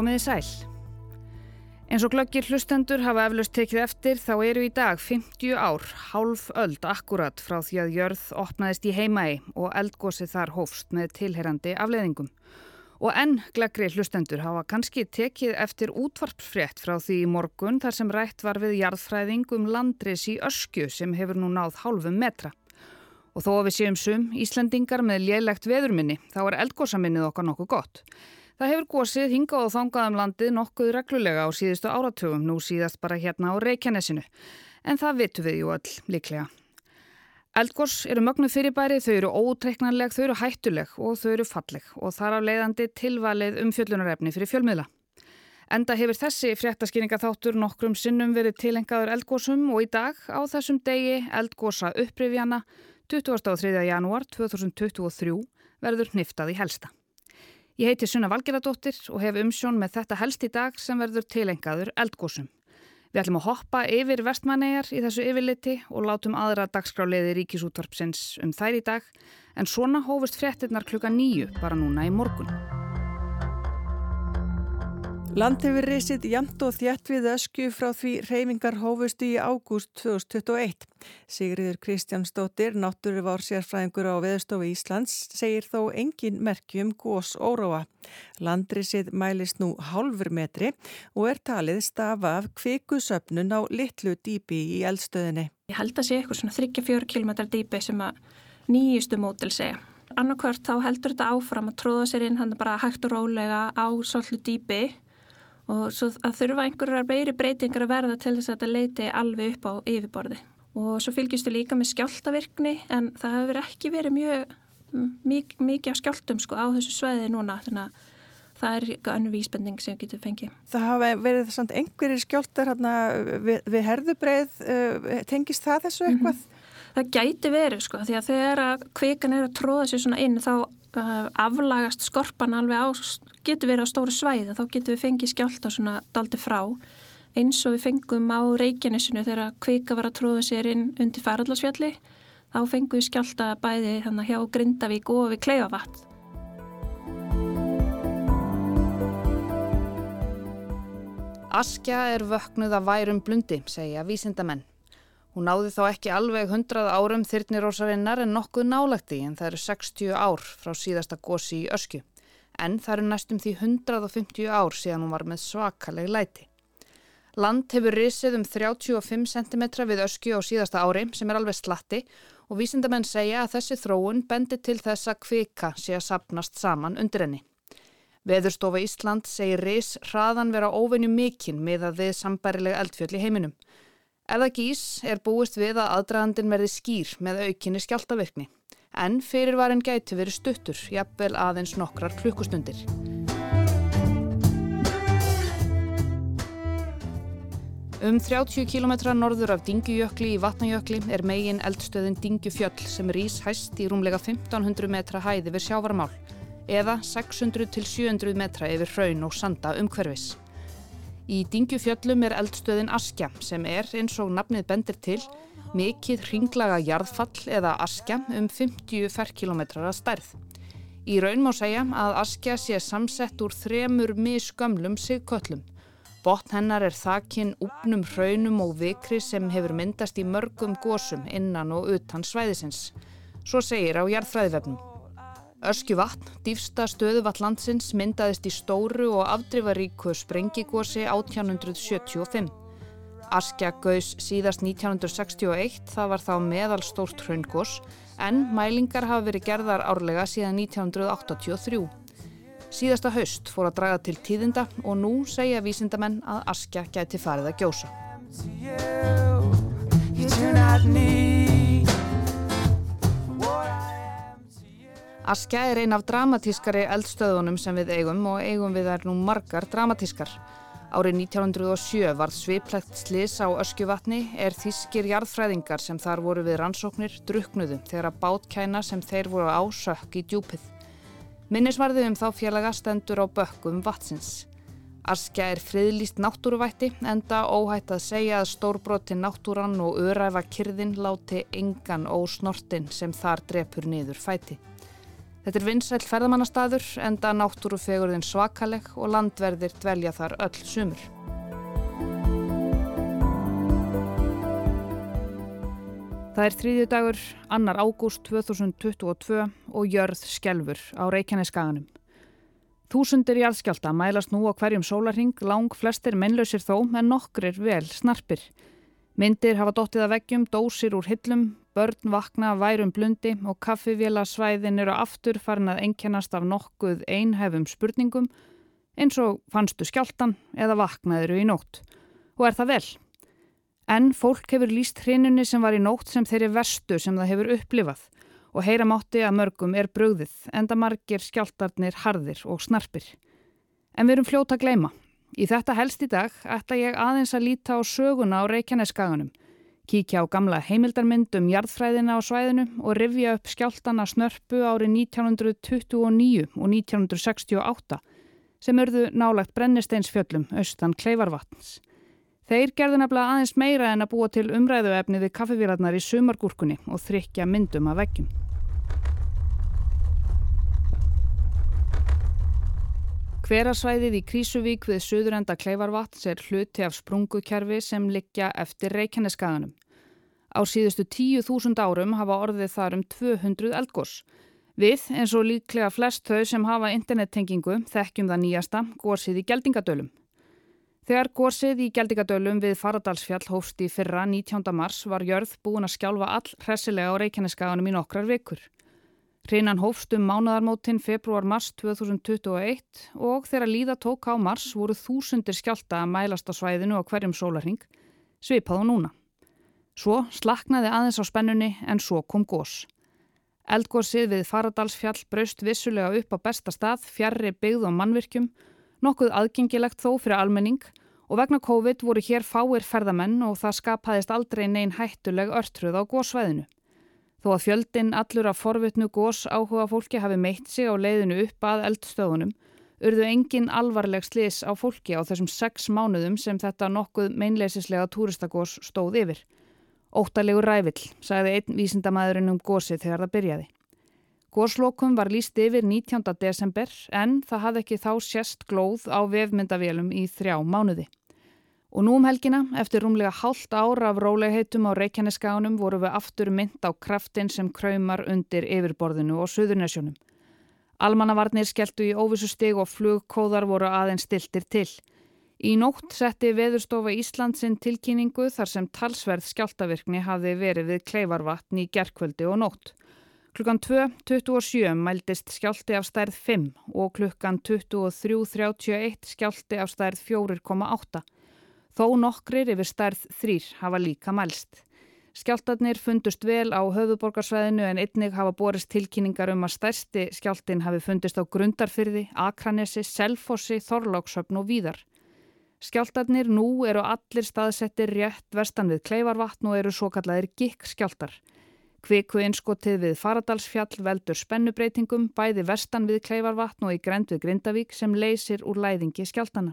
Komiði sæl. Eins og glöggir hlustendur hafa eflaust tekið eftir þá eru í dag 50 ár, hálf öld akkurat frá því að jörð opnaðist í heimaði og eldgósið þar hófst með tilherandi afleðingum. Og enn gleggri hlustendur hafa kannski tekið eftir útvarpsfrétt frá því í morgun þar sem rætt var við jarðfræðing um landris í öskju sem hefur nú náð hálfum metra. Og þó að við séum sum Íslandingar með lélegt veðurminni þá er eldgósaminnið okkar nokkuð gott. Það hefur gósið hingað og þangað um landið nokkuð reglulega á síðustu áratugum, nú síðast bara hérna á Reykjanesinu. En það vitum við jú all líklega. Eldgós eru mögnu fyrirbæri, þau eru ótreiknarleg, þau eru hættuleg og þau eru falleg og þar af leiðandi tilvalið um fjöllunarefni fyrir fjölmiðla. Enda hefur þessi fréttaskýringa þáttur nokkrum sinnum verið tilengaður eldgósum og í dag á þessum degi eldgósa upprifjana 23. janúar 2023 verður hniftað í helsta. Ég heiti Sunna Valgeradóttir og hef umsjón með þetta helst í dag sem verður tilengaður eldgósum. Við ætlum að hoppa yfir vestmannegar í þessu yfirliti og látum aðra dagskráliði ríkisútvarpsins um þær í dag en svona hófust fréttinnar klukka nýju bara núna í morgun. Land hefur reysið jamt og þjætt við ösku frá því reyfingar hófustu í ágúst 2021. Sigriður Kristjánsdóttir, náttúruvár sérfræðingur á Veðstofu Íslands, segir þó engin merkjum gós óróa. Landrisið mælist nú hálfur metri og er talið stafa af kvikusöpnun á litlu dýpi í eldstöðinni. Ég held að sé eitthvað svona 34 km dýpi sem að nýjustu mótil segja. Annarkvört þá heldur þetta áfram að tróða sér inn hann bara hægt og rólega á svolítið dýpi og svo að þurfa einhverjar meiri breytingar að verða til þess að þetta leiti alveg upp á yfirborði og svo fylgjustu líka með skjáltavirkni en það hefur ekki verið mjög mik mikið af skjáltum sko á þessu sveiði núna þannig að það er eitthvað önnu vísbending sem getur fengið. Það hafa verið samt einhverjir skjáltar hérna við, við herðubreið, uh, tengist það þessu eitthvað? Mm -hmm. Það gæti verið sko því að þegar að kvikan er að tróða sér svona inn þá aflagast skorpan alveg á, getur verið á stóru svæði þá getur við fengið skjálta svona daldi frá eins og við fengum á Reykjanesinu þegar kvika var að tróða sér inn undir færallasfjalli þá fengum við skjálta bæði þannig hjá Grindavík og við Kleifavat Askja er vöknuð að værum blundi, segja vísindamenn. Hún náði þá ekki alveg 100 árum þyrnirósarinnar en nokkuð nálagti en það eru 60 ár frá síðasta gósi í öskju. En það eru næstum því 150 ár síðan hún var með svakaleg læti. Land hefur risið um 35 cm við öskju á síðasta ári sem er alveg slatti og vísindamenn segja að þessi þróun bendi til þess að kvika sé að sapnast saman undir henni. Veðurstofa Ísland segir ris hraðan vera óvenju mikinn með að við sambærilega eldfjöld í heiminum. Ef það gís er búist við að aðdragandin verði skýr með aukinni skjáltavirkni. En fyrirvarin gæti verið stuttur, jafnvel aðeins nokkrar klukkustundir. Um 30 km norður af Dingjujökli í Vatnajökli er megin eldstöðin Dingjufjöll sem rýs hæst í rúmlega 1500 metra hæði við sjávarmál eða 600 til 700 metra yfir hraun og sanda umhverfis. Í Dingjufjöllum er eldstöðin Askja sem er eins og nafnið bendir til mikið ringlaga jarðfall eða Askja um 50 ferkilometrar að stærð. Í raun má segja að Askja sé samsett úr þremur misgömlum sigköllum. Botn hennar er þakkinn úpnum hraunum og vikri sem hefur myndast í mörgum gósum innan og utan svæðisins. Svo segir á jarðfræðivefnum. Öskjuvatn, dýfsta stöðuvatt landsins, myndaðist í stóru og afdrifaríku sprengigósi 1875. Askja gaus síðast 1961, það var þá meðal stórt hraungós, en mælingar hafa verið gerðar árlega síðan 1983. Síðasta haust fór að draga til tíðinda og nú segja vísindamenn að Askja gæti farið að gjósa. Askja er ein af dramatískari eldstöðunum sem við eigum og eigum við er nú margar dramatískar. Árið 1907 varð sviplegt slis á öskjuvatni er þískir jarðfræðingar sem þar voru við rannsóknir druknuðu þegar að bátkæna sem þeir voru á sökk í djúpið. Minnisvarðið um þá félaga stendur á bökkum vatsins. Askja er friðlýst náttúruvætti enda óhætt að segja að stórbrotin náttúran og öræfa kyrðin láti engan ósnortin sem þar drepur niður fæti. Þetta er vinsæl ferðamannastaður enda náttúrufegurðin svakaleg og landverðir dvelja þar öll sumur. Það er þrýðju dagur, annar ágúst 2022 og jörð skjelfur á Reykjaneskaganum. Þúsundir jálskjálta mælast nú á hverjum sólarhing, lang flestir mennlausir þó en nokkrir vel snarpir. Myndir hafa dottið að veggjum, dósir úr hillum, börn vakna værum blundi og kaffivélasvæðin eru aftur farin að enkjænast af nokkuð einhefum spurningum eins og fannstu skjáltan eða vaknaðuru í nótt. Og er það vel? En fólk hefur líst hrinunni sem var í nótt sem þeirri verstu sem það hefur upplifað og heyra mátti að mörgum er brugðið enda margir skjáltarnir harðir og snarpir. En við erum fljóta að gleima. Í þetta helst í dag ætla ég aðeins að líta á söguna á Reykjaneskaganum, kíkja á gamla heimildarmynd um jarðfræðina á svæðinu og rifja upp skjáltana snörpu árið 1929 og 1968 sem örðu nálagt brennisteinsfjöllum austan Kleifarvatns. Þeir gerðu nefnilega aðeins meira en að búa til umræðuefni við kaffevílarnar í sumargúrkunni og þrykja myndum að veggjum. Hverasvæðið í Krísuvík við söðurenda Kleifarvatns er hluti af sprungukerfi sem liggja eftir Reykjaneskaganum. Á síðustu 10.000 árum hafa orðið þar um 200 eldgós. Við, eins og líklega flest þau sem hafa internettengingu, þekkjum það nýjasta, górsið í Geldingadölum. Þegar górsið í Geldingadölum við Faradalsfjall hófst í fyrra 19. mars var jörð búin að skjálfa all hressilega á Reykjaneskaganum í nokkrar vikur. Hreinan hófst um mánadarmótin februar-mars 2021 og þegar líða tók á mars voru þúsundir skjálta að mælast á svæðinu á hverjum sólarhing, svipað og núna. Svo slaknaði aðeins á spennunni en svo kom gós. Eldgósið við Faradalsfjall braust vissulega upp á besta stað, fjarrri byggð og mannvirkjum, nokkuð aðgengilegt þó fyrir almenning og vegna COVID voru hér fáir ferðamenn og það skapaðist aldrei neyn hættuleg örtruð á gósvæðinu. Þó að fjöldin allur af forvitnu gós áhuga fólki hafi meitt sig á leiðinu upp að eldstöðunum, urðu engin alvarleg slis á fólki á þessum sex mánuðum sem þetta nokkuð meinleisislega túristagós stóð yfir. Óttalegur rævill, sagði einn vísindamæðurinn um gósið þegar það byrjaði. Góslokum var líst yfir 19. desember en það hafði ekki þá sérst glóð á vefmyndavélum í þrjá mánuði. Og nú um helgina, eftir rúmlega hálft ára af rólegheitum á Reykjaneskáunum voru við aftur mynd á kraftin sem kraumar undir yfirborðinu og Suðurnesjónum. Almannavarnir skelltu í óvissu stig og flugkóðar voru aðeins stiltir til. Í nótt setti Veðurstofa Íslandsinn tilkynningu þar sem talsverð skjáltavirkni hafi verið við kleifarvatn í gerkvöldi og nótt. Klukkan 2.27 mældist skjálti af stærð 5 og klukkan 23.31 skjálti af stærð 4,8. Þó nokkrir yfir stærð þrýr hafa líka mælst. Skjáltarnir fundust vel á höfuborgarsvæðinu en einnig hafa borist tilkynningar um að stærsti skjáltin hafi fundist á Grundarfyrði, Akranesi, Selfossi, Þorlóksöfn og Víðar. Skjáltarnir nú eru allir staðsettir rétt vestan við Kleifarvatn og eru svo kallaðir gikk skjáltar. Kviku einskotið við Faradalsfjall veldur spennubreitingum bæði vestan við Kleifarvatn og í grend við Grindavík sem leysir úr læðingi skjáltana.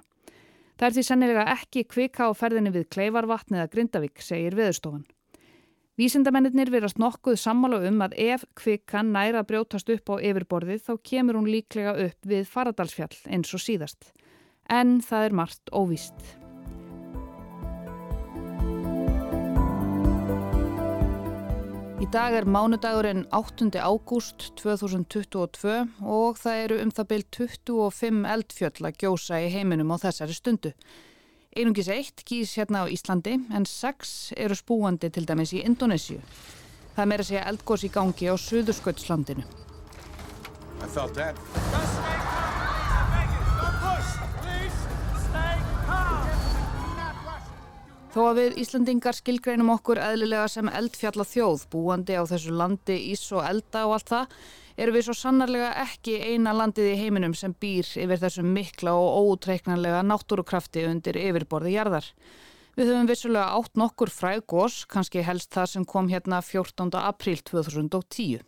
Það er því sennilega ekki kvika á ferðinni við Kleifarvatn eða Grindavík, segir viðstofan. Vísindamennir verðast nokkuð sammála um að ef kvikan næra brjótast upp á yfirborðið þá kemur hún líklega upp við Faradalsfjall eins og síðast. En það er margt óvíst. Í dag er mánudagurinn 8. ágúst 2022 og það eru um það byrj 25 eldfjöll að gjósa í heiminum á þessari stundu. Einungis eitt gís hérna á Íslandi en sex eru spúandi til dæmis í Indonésiu. Það meira segja eldgós í gangi á Suðursköldslandinu. Þó að við Íslandingar skilgreinum okkur eðlilega sem eldfjalla þjóð, búandi á þessu landi ís og elda og allt það, eru við svo sannarlega ekki eina landið í heiminum sem býr yfir þessu mikla og óutreiknanlega náttúrukrafti undir yfirborði jarðar. Við höfum vissulega átt nokkur frægós, kannski helst það sem kom hérna 14. apríl 2010.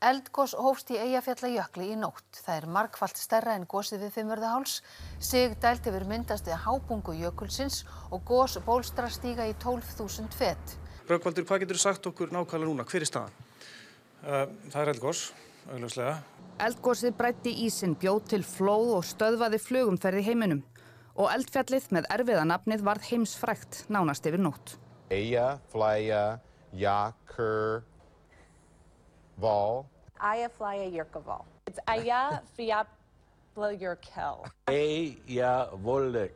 Eldgós hófst í Eyjafjallajökli í nótt. Það er markvallt stærra en gósið við Fimmörðaháls. Sig dælt yfir myndast við hábungu jökulsins og gós bólstra stíga í 12.000 fett. Rökkvaldur, hvað getur sagt okkur nákvæmlega núna? Hver er staðan? Uh, það er eldgós, augljóslega. Eldgósið brætti ísin, bjóð til flóð og stöðvaði flugumferði heiminum og eldfjallið með erfiða nafnið varð heimsfrækt nánast yfir nótt. Eia, Flya, Jakur, Val. Eia, Flya, Jurkaval. It's Eia, Fiapla, Jurkel. Eia, Volek.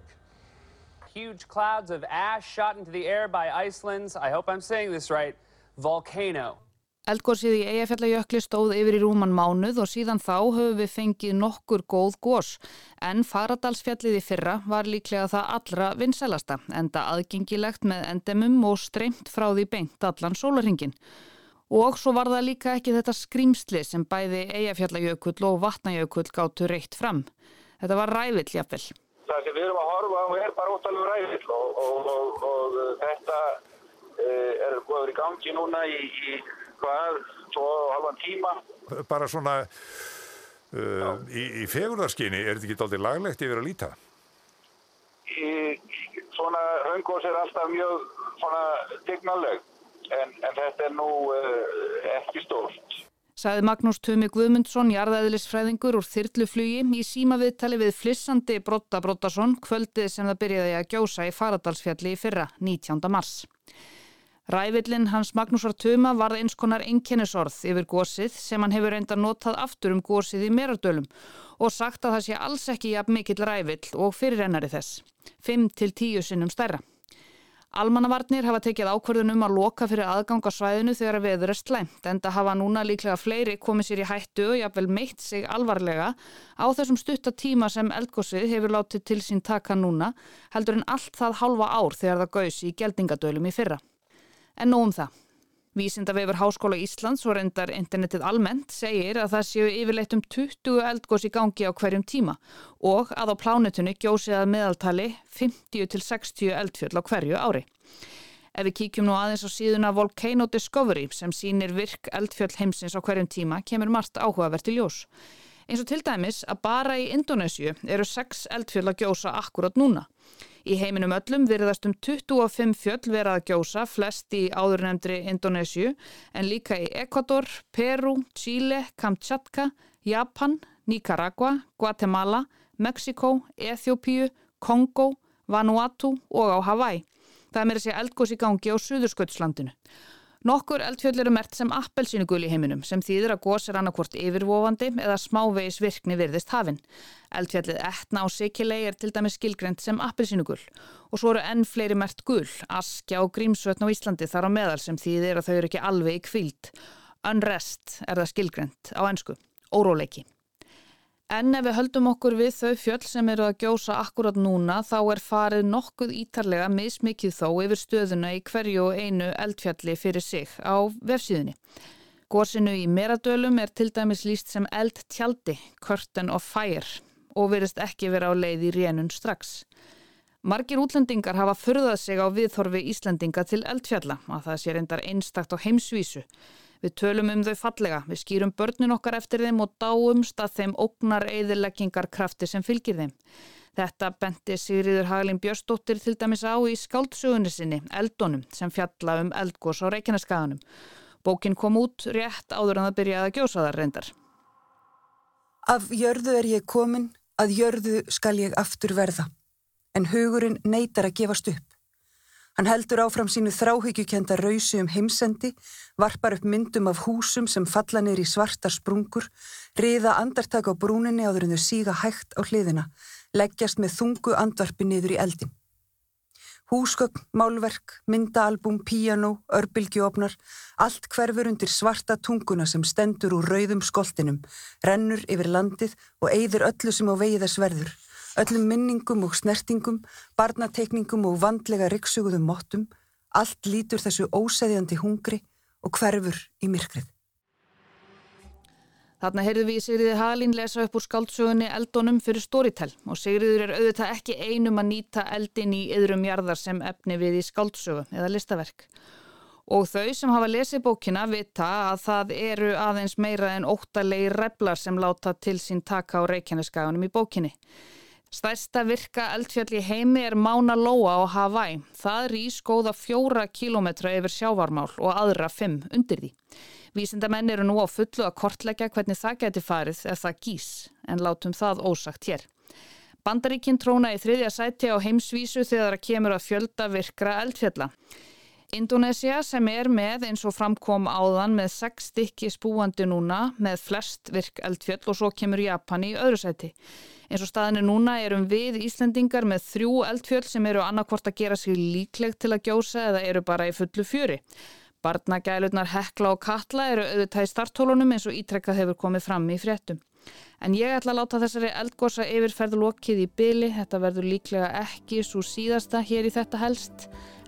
Huge clouds of ash shot into the air by Iceland's, I hope I'm saying this right, volcano. Eldgósið í Eyjafjallajökli stóð yfir í rúman mánuð og síðan þá höfum við fengið nokkur góð gós en Faradalsfjallið í fyrra var líklega það allra vinsælasta enda aðgengilegt með endemum og streymt frá því beint allan sólarhingin. Og svo var það líka ekki þetta skrýmsli sem bæði Eyjafjallajökull og Vatnajökull gáttu reitt fram. Þetta var rævill jafnvel. Það sem við erum að horfa á er bara ótalum rævill og, og, og, og þetta uh, er góður í gangi núna í, í hvað, tvo halvan tíma. Bara svona uh, í, í fegurðarskinni, er þetta ekki aldrei laglegt yfir að líta? Í, svona höngos er alltaf mjög svona dignaleg en, en þetta er nú uh, ekki stórt. Saði Magnús Tumi Guðmundsson, jarðæðilisfræðingur úr þyrluflugi í síma viðtali við flissandi Brotta Brottason kvöldið sem það byrjaði að gjósa í Faradalsfjalli í fyrra, 19. mars. Rævillin hans Magnúsar Tuma varð eins konar einkennisorð yfir gósið sem hann hefur reynda notað aftur um gósið í meradölum og sagt að það sé alls ekki jafn mikill rævill og fyrirrennari þess. 5-10 sinnum stærra. Almannavarnir hafa tekið ákverðunum að loka fyrir aðganga svæðinu þegar að veður er slæmt en það hafa núna líklega fleiri komið sér í hættu og jáfnvel meitt sig alvarlega á þessum stuttatíma sem eldgósið hefur látið til sín taka núna heldur en allt það halva ár þegar það gaus í geldingadölum í fyrra. En nú um það. Vísindavefur Háskóla Íslands og reyndar internetið almennt segir að það séu yfirleitt um 20 eldgós í gangi á hverjum tíma og að á plánutunni gjósið að meðaltali 50-60 eldfjöld á hverju ári. Ef við kíkjum nú aðeins á síðuna Volcano Discovery sem sínir virk eldfjöld heimsins á hverjum tíma kemur margt áhugavert í ljós. Eins og til dæmis að bara í Indonésiu eru 6 eldfjöld að gjósa akkurat núna. Í heiminum öllum virðast um 25 fjöll verað að gjósa, flest í áðurnemndri Indonésiu, en líka í Ecuador, Peru, Chile, Kamchatka, Japan, Nicaragua, Guatemala, Mexiko, Eþjópíu, Kongo, Vanuatu og á Hawaii. Það er með segja eldgós í gangi á Suðursköldslandinu. Nokkur eldfjöld eru mert sem appelsínugul í heiminum sem þýðir að gós er annarkvort yfirvofandi eða smávegis virkni virðist hafinn. Eldfjallið etna á Sikilei er til dæmis skilgrend sem appelsínugul og svo eru enn fleiri mert gul, askja og grímsvötn á Íslandi þar á meðal sem þýðir að þau eru ekki alveg í kvíld. Unrest er það skilgrend á ennsku, óróleiki. En ef við höldum okkur við þau fjöll sem eru að gjósa akkurat núna þá er farið nokkuð ítarlega mismikið þó yfir stöðuna í hverju og einu eldfjalli fyrir sig á vefsíðunni. Gósinu í Meradölum er til dæmis líst sem eldtjaldi, Curtain of Fire og verist ekki vera á leið í rénun strax. Margir útlendingar hafa förðað sig á viðþorfi Íslendinga til eldfjalla að það sé reyndar einstakt á heimsvísu. Við tölum um þau fallega, við skýrum börnin okkar eftir þeim og dáumst að þeim ógnar eðileggingarkrafti sem fylgir þeim. Þetta benti Sigriður Haglin Björnsdóttir til dæmis á í skáldsögunni sinni, Eldónum, sem fjalla um eldgós á Reykjaneskaganum. Bókin kom út rétt áður en það byrjaði að gjósa þar reyndar. Af jörðu er ég komin, að jörðu skal ég aftur verða, en hugurinn neytar að gefast upp. Hann heldur áfram sínu þráhyggjukenda rausi um heimsendi, varpar upp myndum af húsum sem falla neyri í svartar sprungur, riða andartak á brúninni áður en þau síga hægt á hliðina, leggjast með þungu andvarpi niður í eldin. Húsgögn, málverk, myndaalbum, píjanó, örbylgjófnar, allt hverfur undir svarta tunguna sem stendur úr rauðum skoltinum, rennur yfir landið og eigðir öllu sem á vegi þess verður öllum minningum og snertingum, barnateikningum og vandlega riksuguðum mottum, allt lítur þessu óseðjandi hungri og hverfur í myrkrið. Þarna heyrðu við Sigriði Halín lesa upp úr skáldsögunni Eldónum fyrir Storytel og Sigriður er auðvitað ekki einum að nýta eldin í yðrum jarðar sem efni við í skáldsögu eða listaverk. Og þau sem hafa lesið bókina vita að það eru aðeins meira en óttalegi reblar sem láta til sín taka á reykjaneskaganum í bókinni. Stærsta virka eldfjall í heimi er Mauna Loa á Hawaii. Það rýs góða fjóra kílometra yfir sjávarmál og aðra fimm undir því. Vísindamenn eru nú á fullu að kortleggja hvernig það geti farið ef það gís, en látum það ósagt hér. Bandaríkinn tróna í þriðja sæti á heimsvísu þegar að kemur að fjölda virkra eldfjalla. Indonesia sem er með eins og framkom áðan með sex stykki spúandi núna með flest virk eldfjöll og svo kemur Japan í öðru sæti. Eins og staðinu núna erum við Íslandingar með þrjú eldfjöld sem eru annarkvort að gera sig líklegt til að gjósa eða eru bara í fullu fjöri. Barnagælurnar Hekla og Katla eru auðvitað í starthólunum eins og ítrekkað hefur komið fram í fréttum. En ég ætla að láta þessari eldgósa yfirferð lokið í byli, þetta verður líklega ekki svo síðasta hér í þetta helst.